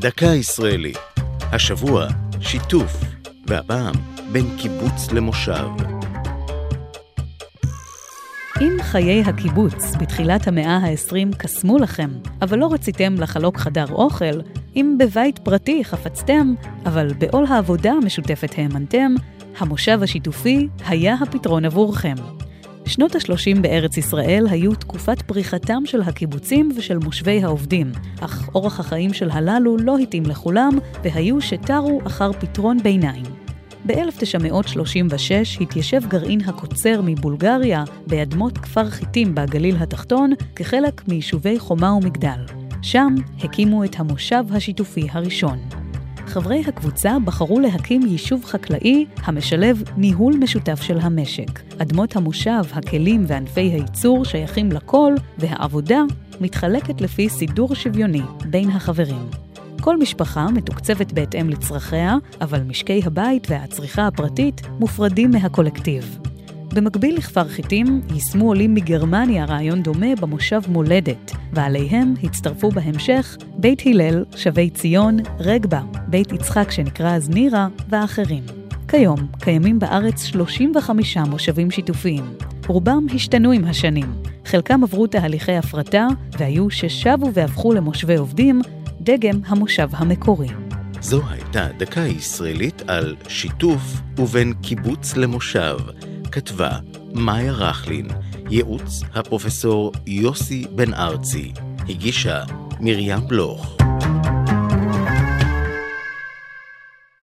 דקה ישראלית. השבוע, שיתוף, והפעם, בין קיבוץ למושב. אם חיי הקיבוץ בתחילת המאה ה-20 קסמו לכם, אבל לא רציתם לחלוק חדר אוכל, אם בבית פרטי חפצתם, אבל בעול העבודה המשותפת האמנתם, המושב השיתופי היה הפתרון עבורכם. שנות ה-30 בארץ ישראל היו תקופת פריחתם של הקיבוצים ושל מושבי העובדים, אך אורח החיים של הללו לא התאים לכולם, והיו שתרו אחר פתרון ביניים. ב-1936 התיישב גרעין הקוצר מבולגריה באדמות כפר חיטים בגליל התחתון כחלק מיישובי חומה ומגדל. שם הקימו את המושב השיתופי הראשון. חברי הקבוצה בחרו להקים יישוב חקלאי המשלב ניהול משותף של המשק. אדמות המושב, הכלים וענפי הייצור שייכים לכל, והעבודה מתחלקת לפי סידור שוויוני בין החברים. כל משפחה מתוקצבת בהתאם לצרכיה, אבל משקי הבית והצריכה הפרטית מופרדים מהקולקטיב. במקביל לכפר חיטים, יישמו עולים מגרמניה רעיון דומה במושב מולדת, ועליהם הצטרפו בהמשך בית הלל, שבי ציון, רגבה, בית יצחק שנקרא אז נירה, ואחרים. כיום קיימים בארץ 35 מושבים שיתופיים. רובם השתנו עם השנים. חלקם עברו תהליכי הפרטה, והיו ששבו והפכו למושבי עובדים, דגם המושב המקורי. זו הייתה דקה ישראלית על שיתוף ובין קיבוץ למושב. כתבה מאיה רכלין, ייעוץ הפרופסור יוסי בן ארצי, הגישה מרים בלוך.